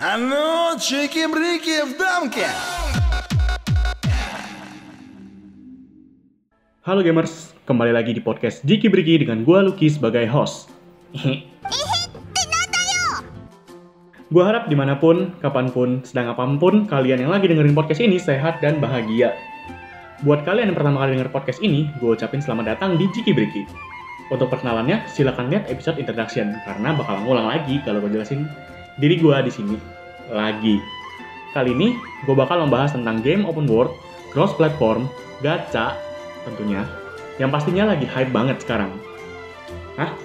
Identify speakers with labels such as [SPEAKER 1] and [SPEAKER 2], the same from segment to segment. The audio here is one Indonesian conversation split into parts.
[SPEAKER 1] А ну, чики-брики в дамке!
[SPEAKER 2] Halo gamers, kembali lagi di podcast Jiki Briki dengan gua Lucky sebagai host. Gua harap dimanapun, kapanpun, sedang apapun kalian yang lagi dengerin podcast ini sehat dan bahagia. Buat kalian yang pertama kali denger podcast ini, gue ucapin selamat datang di Jiki Briki. Untuk perkenalannya, silakan lihat episode introduction karena bakal ngulang lagi kalau gue jelasin diri gue di sini lagi. Kali ini, gue bakal membahas tentang game open world, cross platform, gacha, tentunya, yang pastinya lagi hype banget sekarang. Hah?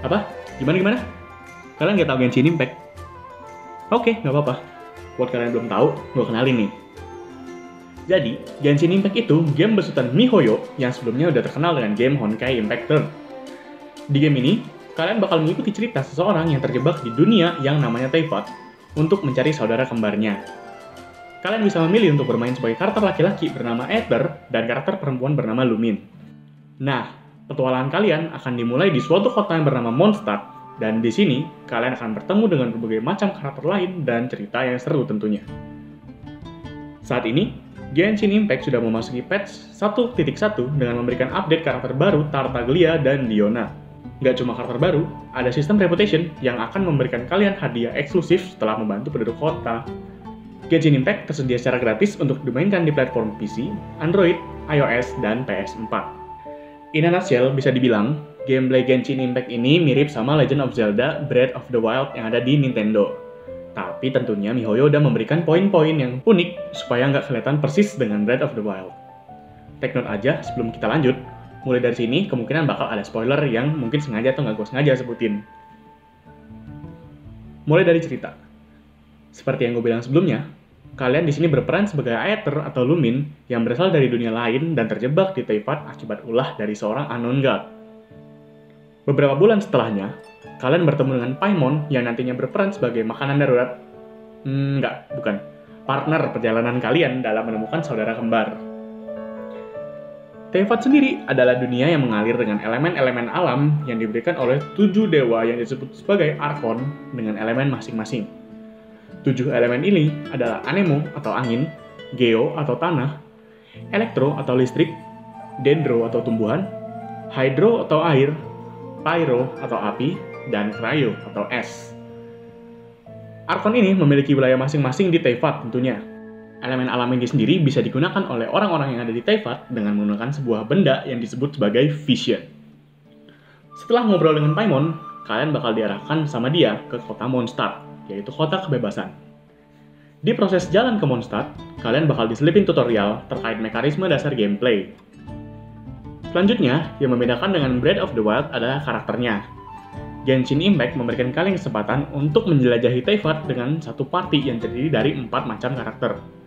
[SPEAKER 2] Apa? Gimana gimana? Kalian nggak tahu Genshin Impact? Oke, nggak apa-apa. Buat kalian yang belum tahu, gue kenalin nih. Jadi, Genshin Impact itu game besutan MiHoYo yang sebelumnya udah terkenal dengan game Honkai Impact Third. Di game ini, kalian bakal mengikuti cerita seseorang yang terjebak di dunia yang namanya Teyvat untuk mencari saudara kembarnya. Kalian bisa memilih untuk bermain sebagai karakter laki-laki bernama Aether dan karakter perempuan bernama Lumin. Nah, petualangan kalian akan dimulai di suatu kota yang bernama Mondstadt, dan di sini kalian akan bertemu dengan berbagai macam karakter lain dan cerita yang seru tentunya. Saat ini, Genshin Impact sudah memasuki patch 1.1 dengan memberikan update karakter baru Tartaglia dan Diona. Gak cuma karakter baru, ada sistem reputation yang akan memberikan kalian hadiah eksklusif setelah membantu penduduk kota. Genshin Impact tersedia secara gratis untuk dimainkan di platform PC, Android, iOS, dan PS4. In a nutshell, bisa dibilang, gameplay Genshin Impact ini mirip sama Legend of Zelda Breath of the Wild yang ada di Nintendo. Tapi tentunya MiHoYo udah memberikan poin-poin yang unik supaya nggak kelihatan persis dengan Breath of the Wild. Take note aja sebelum kita lanjut, mulai dari sini kemungkinan bakal ada spoiler yang mungkin sengaja atau nggak gue sengaja sebutin. Mulai dari cerita. Seperti yang gue bilang sebelumnya, kalian di sini berperan sebagai Aether atau Lumin yang berasal dari dunia lain dan terjebak di Teyvat akibat ulah dari seorang unknown god. Beberapa bulan setelahnya, kalian bertemu dengan Paimon yang nantinya berperan sebagai makanan darurat. Hmm, enggak, bukan. Partner perjalanan kalian dalam menemukan saudara kembar. Teyvat sendiri adalah dunia yang mengalir dengan elemen-elemen alam yang diberikan oleh tujuh dewa yang disebut sebagai Archon dengan elemen masing-masing. Tujuh elemen ini adalah Anemo atau angin, Geo atau tanah, Elektro atau listrik, Dendro atau tumbuhan, Hydro atau air, Pyro atau api, dan Cryo atau es. Arkon ini memiliki wilayah masing-masing di Teyvat tentunya. Elemen alam ini sendiri bisa digunakan oleh orang-orang yang ada di Teyvat dengan menggunakan sebuah benda yang disebut sebagai Vision. Setelah ngobrol dengan Paimon, kalian bakal diarahkan sama dia ke kota Mondstadt, yaitu kota kebebasan. Di proses jalan ke Mondstadt, kalian bakal diselipin tutorial terkait mekanisme dasar gameplay. Selanjutnya, yang membedakan dengan Breath of the Wild adalah karakternya. Genshin Impact memberikan kalian kesempatan untuk menjelajahi Teyvat dengan satu party yang terdiri dari empat macam karakter.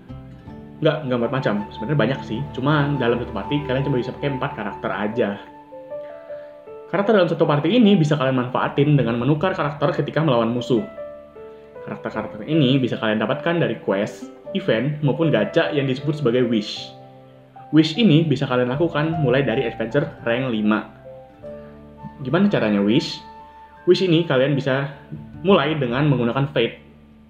[SPEAKER 2] Nggak, nggak empat macam, sebenarnya banyak sih, cuma dalam satu party kalian cuma bisa pakai empat karakter aja. Karakter dalam satu party ini bisa kalian manfaatin dengan menukar karakter ketika melawan musuh. Karakter-karakter ini bisa kalian dapatkan dari quest, event, maupun gacha yang disebut sebagai wish. Wish ini bisa kalian lakukan mulai dari adventure rank 5. Gimana caranya wish? Wish ini kalian bisa mulai dengan menggunakan fate.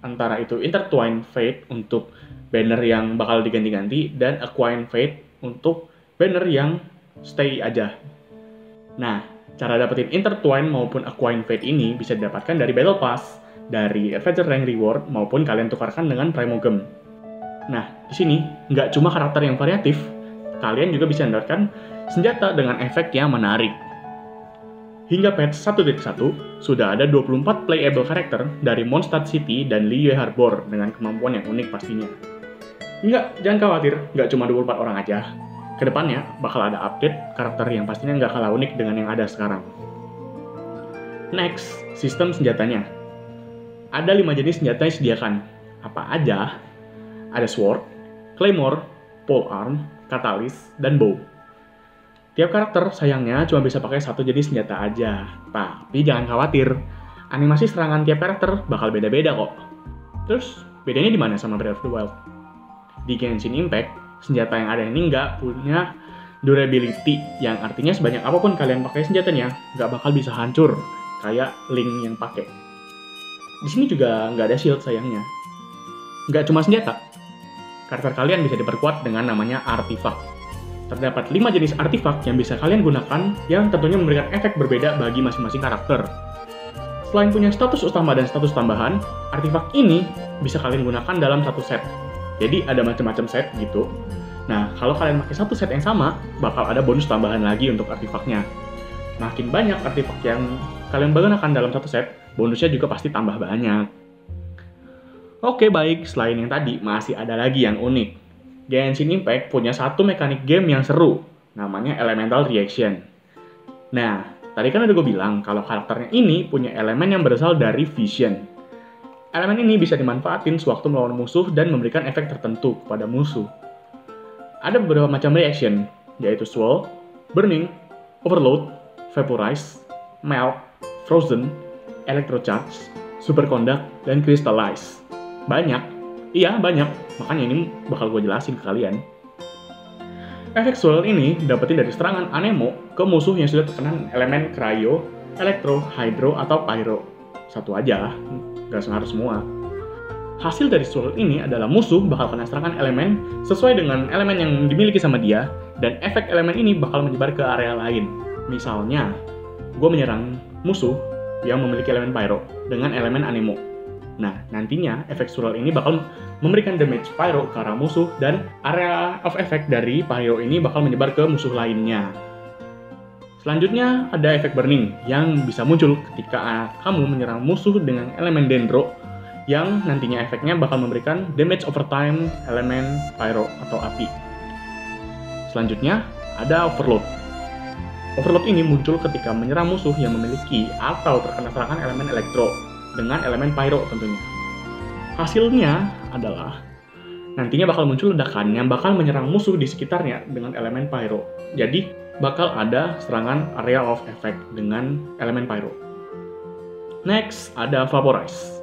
[SPEAKER 2] Antara itu intertwine fate untuk banner yang bakal diganti-ganti dan acquire fate untuk banner yang stay aja. Nah, cara dapetin intertwine maupun acquire fate ini bisa didapatkan dari battle pass, dari adventure rank reward maupun kalian tukarkan dengan primogem. Nah, di sini nggak cuma karakter yang variatif, kalian juga bisa mendapatkan senjata dengan efek yang menarik. Hingga patch 1.1, sudah ada 24 playable karakter dari Mondstadt City dan Liyue Harbor dengan kemampuan yang unik pastinya. Enggak, jangan khawatir, nggak cuma 24 orang aja. Ke depannya bakal ada update karakter yang pastinya nggak kalah unik dengan yang ada sekarang. Next, sistem senjatanya. Ada 5 jenis senjata yang disediakan. Apa aja? Ada sword, claymore, pole arm, katalis, dan bow. Tiap karakter sayangnya cuma bisa pakai satu jenis senjata aja. Tapi jangan khawatir, animasi serangan tiap karakter bakal beda-beda kok. Terus, bedanya di mana sama Breath of the Wild? Di Genshin Impact, senjata yang ada ini nggak punya durability, yang artinya sebanyak apa pun kalian pakai senjatanya, nggak bakal bisa hancur, kayak Link yang pakai. Di sini juga nggak ada shield sayangnya, nggak cuma senjata. Karakter kalian bisa diperkuat dengan namanya artifak. Terdapat 5 jenis artifak yang bisa kalian gunakan yang tentunya memberikan efek berbeda bagi masing-masing karakter. Selain punya status utama dan status tambahan, artifak ini bisa kalian gunakan dalam satu set. Jadi ada macam-macam set gitu. Nah, kalau kalian pakai satu set yang sama, bakal ada bonus tambahan lagi untuk artifaknya. Makin banyak artifak yang kalian gunakan dalam satu set, bonusnya juga pasti tambah banyak. Oke baik, selain yang tadi, masih ada lagi yang unik. Genshin Impact punya satu mekanik game yang seru, namanya Elemental Reaction. Nah, tadi kan udah gue bilang kalau karakternya ini punya elemen yang berasal dari Vision. Elemen ini bisa dimanfaatin sewaktu melawan musuh dan memberikan efek tertentu kepada musuh. Ada beberapa macam reaction, yaitu Swirl, Burning, Overload, Vaporize, Melt, Frozen, Electrocharge, Superconduct, dan Crystallize. Banyak. Iya, banyak. Makanya ini bakal gue jelasin ke kalian. Efek swirl ini dapetin dari serangan Anemo ke musuh yang sudah terkena elemen Cryo, Elektro, Hydro, atau Pyro. Satu aja, gak harus semua. Hasil dari swirl ini adalah musuh bakal kena serangan elemen sesuai dengan elemen yang dimiliki sama dia, dan efek elemen ini bakal menyebar ke area lain. Misalnya, gue menyerang musuh yang memiliki elemen Pyro dengan elemen Anemo Nah, nantinya efek sural ini bakal memberikan damage pyro ke arah musuh dan area of effect dari pyro ini bakal menyebar ke musuh lainnya. Selanjutnya ada efek burning yang bisa muncul ketika kamu menyerang musuh dengan elemen dendro yang nantinya efeknya bakal memberikan damage over time elemen pyro atau api. Selanjutnya ada overload. Overload ini muncul ketika menyerang musuh yang memiliki atau terkena serangan elemen elektro dengan elemen pyro tentunya. Hasilnya adalah nantinya bakal muncul ledakan yang bakal menyerang musuh di sekitarnya dengan elemen pyro. Jadi bakal ada serangan area of effect dengan elemen pyro. Next ada vaporize.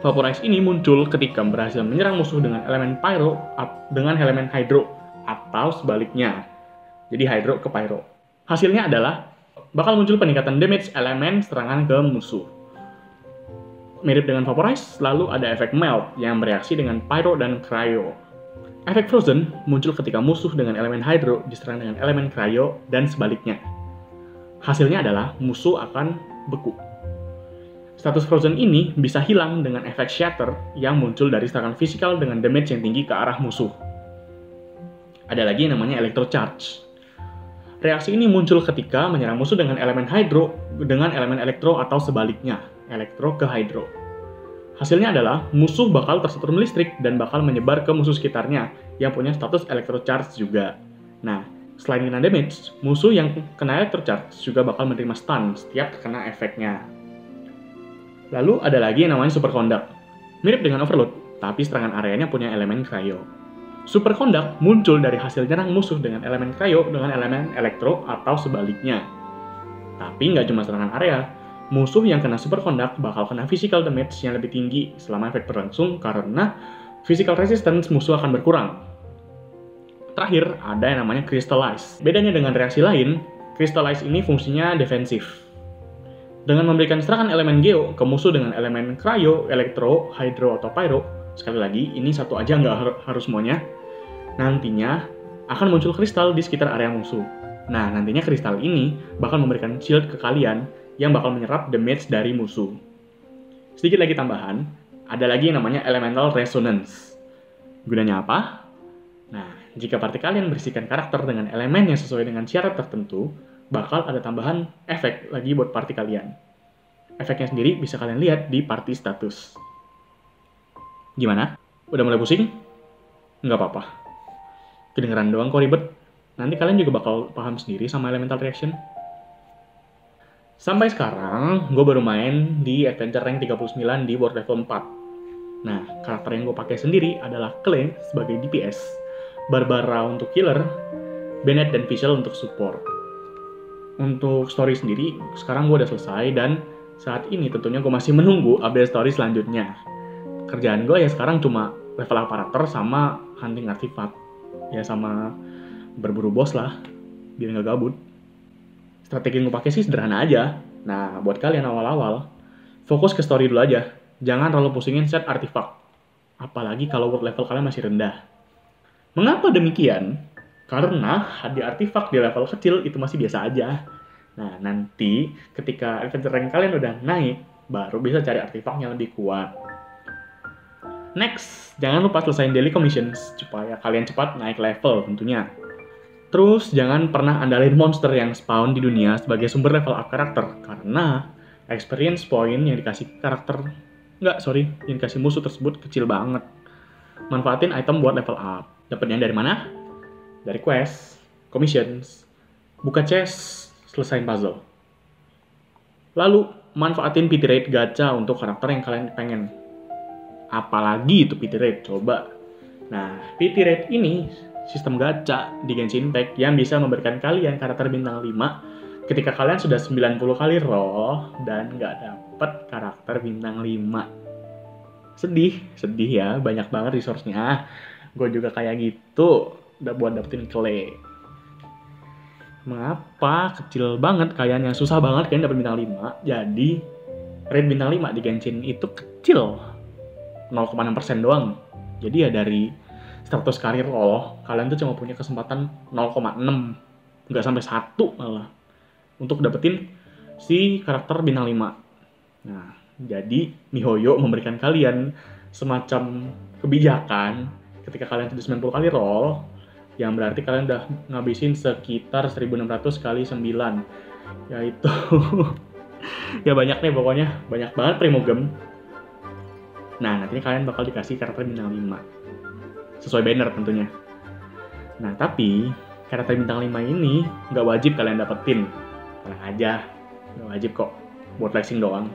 [SPEAKER 2] Vaporize ini muncul ketika berhasil menyerang musuh dengan elemen pyro dengan elemen hydro atau sebaliknya. Jadi hydro ke pyro. Hasilnya adalah bakal muncul peningkatan damage elemen serangan ke musuh. Mirip dengan Vaporize, lalu ada efek Melt yang bereaksi dengan Pyro dan Cryo. Efek Frozen muncul ketika musuh dengan elemen Hydro diserang dengan elemen Cryo dan sebaliknya. Hasilnya adalah musuh akan beku. Status Frozen ini bisa hilang dengan efek Shatter yang muncul dari serangan fisikal dengan damage yang tinggi ke arah musuh. Ada lagi yang namanya Electrocharge. Reaksi ini muncul ketika menyerang musuh dengan elemen Hydro dengan elemen Elektro atau sebaliknya elektro ke hydro. Hasilnya adalah musuh bakal tersetrum listrik dan bakal menyebar ke musuh sekitarnya yang punya status electrocharge juga. Nah, selain kena damage, musuh yang kena electrocharge juga bakal menerima stun setiap terkena efeknya. Lalu ada lagi yang namanya superconduct. Mirip dengan overload, tapi serangan areanya punya elemen cryo. Superconduct muncul dari hasil nyerang musuh dengan elemen cryo dengan elemen elektro atau sebaliknya. Tapi nggak cuma serangan area, musuh yang kena super conduct bakal kena physical damage yang lebih tinggi selama efek berlangsung karena physical resistance musuh akan berkurang. Terakhir, ada yang namanya Crystallize. Bedanya dengan reaksi lain, Crystallize ini fungsinya defensif. Dengan memberikan serangan elemen Geo ke musuh dengan elemen Cryo, Elektro, Hydro, atau Pyro, sekali lagi, ini satu aja nggak harus semuanya, nantinya akan muncul kristal di sekitar area musuh. Nah, nantinya kristal ini bakal memberikan shield ke kalian yang bakal menyerap damage dari musuh. Sedikit lagi tambahan, ada lagi yang namanya elemental resonance. Gunanya apa? Nah, jika party kalian berisikan karakter dengan elemen yang sesuai dengan syarat tertentu, bakal ada tambahan efek lagi buat party kalian. Efeknya sendiri bisa kalian lihat di party status. Gimana? Udah mulai pusing? Nggak apa-apa. Kedengeran doang kok ribet. Nanti kalian juga bakal paham sendiri sama elemental reaction. Sampai sekarang, gue baru main di Adventure Rank 39 di World Level 4. Nah, karakter yang gue pakai sendiri adalah Clay sebagai DPS, Barbara untuk healer, Bennett dan Visual untuk support. Untuk story sendiri, sekarang gue udah selesai dan saat ini tentunya gue masih menunggu update story selanjutnya. Kerjaan gue ya sekarang cuma level aparator sama hunting artifact. Ya sama berburu bos lah, biar nggak gabut strategi yang gue pakai sih sederhana aja. Nah, buat kalian awal-awal, fokus ke story dulu aja. Jangan terlalu pusingin set artifak. apalagi kalau world level kalian masih rendah. Mengapa demikian? Karena hadiah artifak di level kecil itu masih biasa aja. Nah, nanti ketika adventure rank kalian udah naik, baru bisa cari artifak yang lebih kuat. Next, jangan lupa selesaiin daily commissions supaya kalian cepat naik level tentunya. Terus, jangan pernah andalin monster yang spawn di dunia sebagai sumber level up karakter, karena experience point yang dikasih karakter, nggak, sorry, yang dikasih musuh tersebut kecil banget. Manfaatin item buat level up. Dapatnya dari mana? Dari quest, commissions, buka chest, selesain puzzle. Lalu, manfaatin PT rate gacha untuk karakter yang kalian pengen. Apalagi itu PT rate, coba. Nah, PT rate ini sistem gacha di Genshin Impact yang bisa memberikan kalian karakter bintang 5 ketika kalian sudah 90 kali roll dan nggak dapet karakter bintang 5. Sedih, sedih ya, banyak banget resource-nya. Gue juga kayak gitu, udah buat dapetin clay. Mengapa kecil banget kayaknya susah banget kalian dapet bintang 5 jadi rate bintang 5 di Genshin itu kecil 0,6% doang jadi ya dari 100 kali roll kalian tuh cuma punya kesempatan 0,6 nggak sampai 1 malah untuk dapetin si karakter bintang 5 nah jadi Mihoyo memberikan kalian semacam kebijakan ketika kalian sudah 90 kali roll yang berarti kalian udah ngabisin sekitar 1600 kali 9 yaitu ya banyak nih pokoknya banyak banget primogem. Nah nanti kalian bakal dikasih karakter bintang 5 sesuai banner tentunya nah tapi karakter bintang 5 ini nggak wajib kalian dapetin tenang aja nggak wajib kok buat flexing doang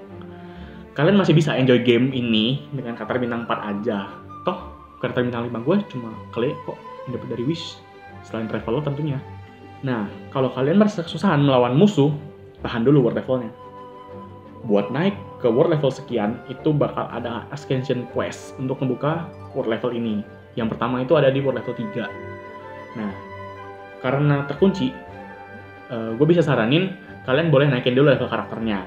[SPEAKER 2] kalian masih bisa enjoy game ini dengan karakter bintang 4 aja toh karakter bintang 5 gue cuma klik kok yang dapat dari Wish selain travel tentunya. Nah, kalau kalian merasa kesusahan melawan musuh, tahan dulu world levelnya. Buat naik ke world level sekian, itu bakal ada ascension quest untuk membuka world level ini. Yang pertama itu ada di world level 3. Nah, karena terkunci, uh, gue bisa saranin kalian boleh naikin dulu level karakternya.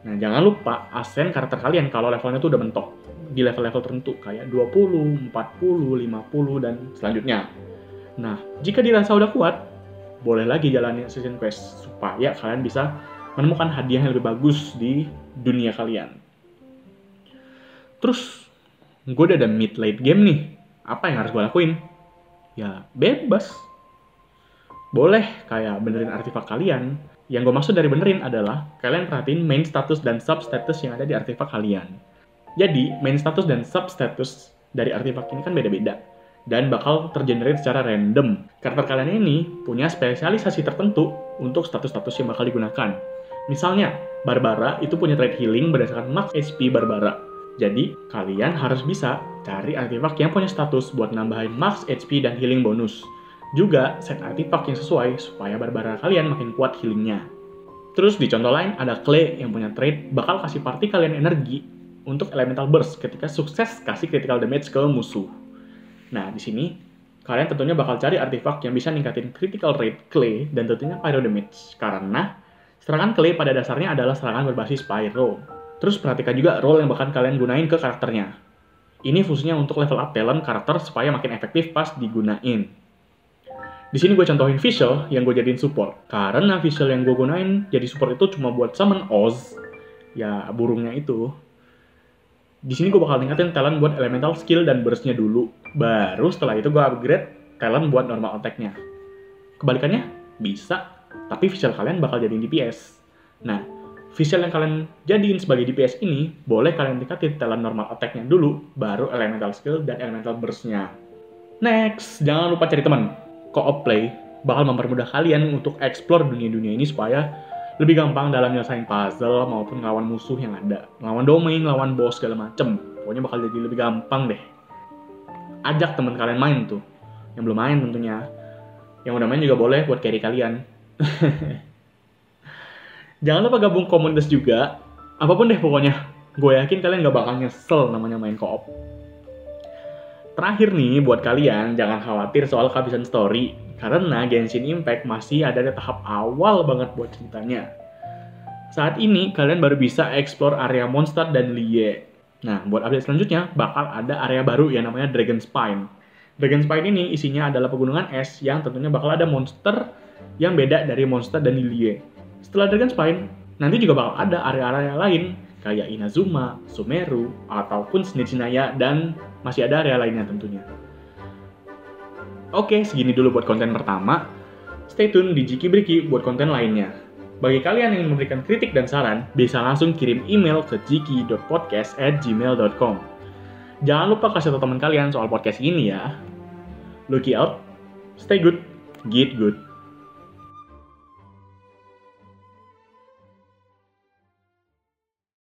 [SPEAKER 2] Nah, jangan lupa ascend karakter kalian kalau levelnya tuh udah mentok di level-level tertentu kayak 20, 40, 50 dan selanjutnya. Nah, jika dirasa udah kuat, boleh lagi jalani Assassin's Quest supaya kalian bisa menemukan hadiah yang lebih bagus di dunia kalian. Terus, gue udah ada mid late game nih. Apa yang harus gue lakuin? Ya, bebas. Boleh kayak benerin artefak kalian. Yang gue maksud dari benerin adalah kalian perhatiin main status dan sub status yang ada di artefak kalian jadi, main status dan sub status dari artefak ini kan beda-beda dan bakal tergenerate secara random. Karakter kalian ini punya spesialisasi tertentu untuk status-status yang bakal digunakan. Misalnya, Barbara itu punya trait healing berdasarkan max HP Barbara. Jadi, kalian harus bisa cari artefak yang punya status buat nambahin max HP dan healing bonus. Juga set artefak yang sesuai supaya Barbara kalian makin kuat healingnya. Terus di contoh lain ada Clay yang punya trait bakal kasih party kalian energi untuk elemental burst ketika sukses kasih critical damage ke musuh. Nah, di sini kalian tentunya bakal cari artefak yang bisa ningkatin critical rate clay dan tentunya pyro damage karena serangan clay pada dasarnya adalah serangan berbasis pyro. Terus perhatikan juga role yang bakal kalian gunain ke karakternya. Ini fungsinya untuk level up talent karakter supaya makin efektif pas digunain. Di sini gue contohin visual yang gue jadiin support. Karena visual yang gue gunain jadi support itu cuma buat summon Oz, ya burungnya itu di sini gue bakal ningkatin talent buat elemental skill dan burstnya dulu. Baru setelah itu gue upgrade talent buat normal attack-nya. Kebalikannya, bisa. Tapi visual kalian bakal jadiin DPS. Nah, visual yang kalian jadiin sebagai DPS ini, boleh kalian tingkatin talent normal attack-nya dulu, baru elemental skill dan elemental burst-nya. Next, jangan lupa cari teman. Co-op play bakal mempermudah kalian untuk explore dunia-dunia ini supaya lebih gampang dalam nyelesain puzzle maupun ngelawan musuh yang ada. Ngelawan domain, ngelawan boss segala macem. Pokoknya bakal jadi lebih gampang deh. Ajak teman kalian main tuh. Yang belum main tentunya. Yang udah main juga boleh buat carry kalian. Jangan lupa gabung komunitas juga. Apa pun deh pokoknya. Gue yakin kalian gak bakal nyesel namanya main co-op. Terakhir nih, buat kalian jangan khawatir soal kehabisan story karena Genshin Impact masih ada di tahap awal banget buat ceritanya. Saat ini kalian baru bisa explore area monster dan Lie. Nah, buat update selanjutnya, bakal ada area baru yang namanya Dragon Spine. Dragon Spine ini isinya adalah pegunungan es yang tentunya bakal ada monster yang beda dari monster dan Lilie. Setelah Dragon Spine, nanti juga bakal ada area-area lain kayak Inazuma, Sumeru, ataupun Snitchinaya dan masih ada area lainnya tentunya. Oke, segini dulu buat konten pertama. Stay tune di Jiki Briki buat konten lainnya. Bagi kalian yang memberikan kritik dan saran, bisa langsung kirim email ke jiki.podcast@gmail.com. Jangan lupa kasih tahu teman kalian soal podcast ini ya. Looky out, stay good, get good.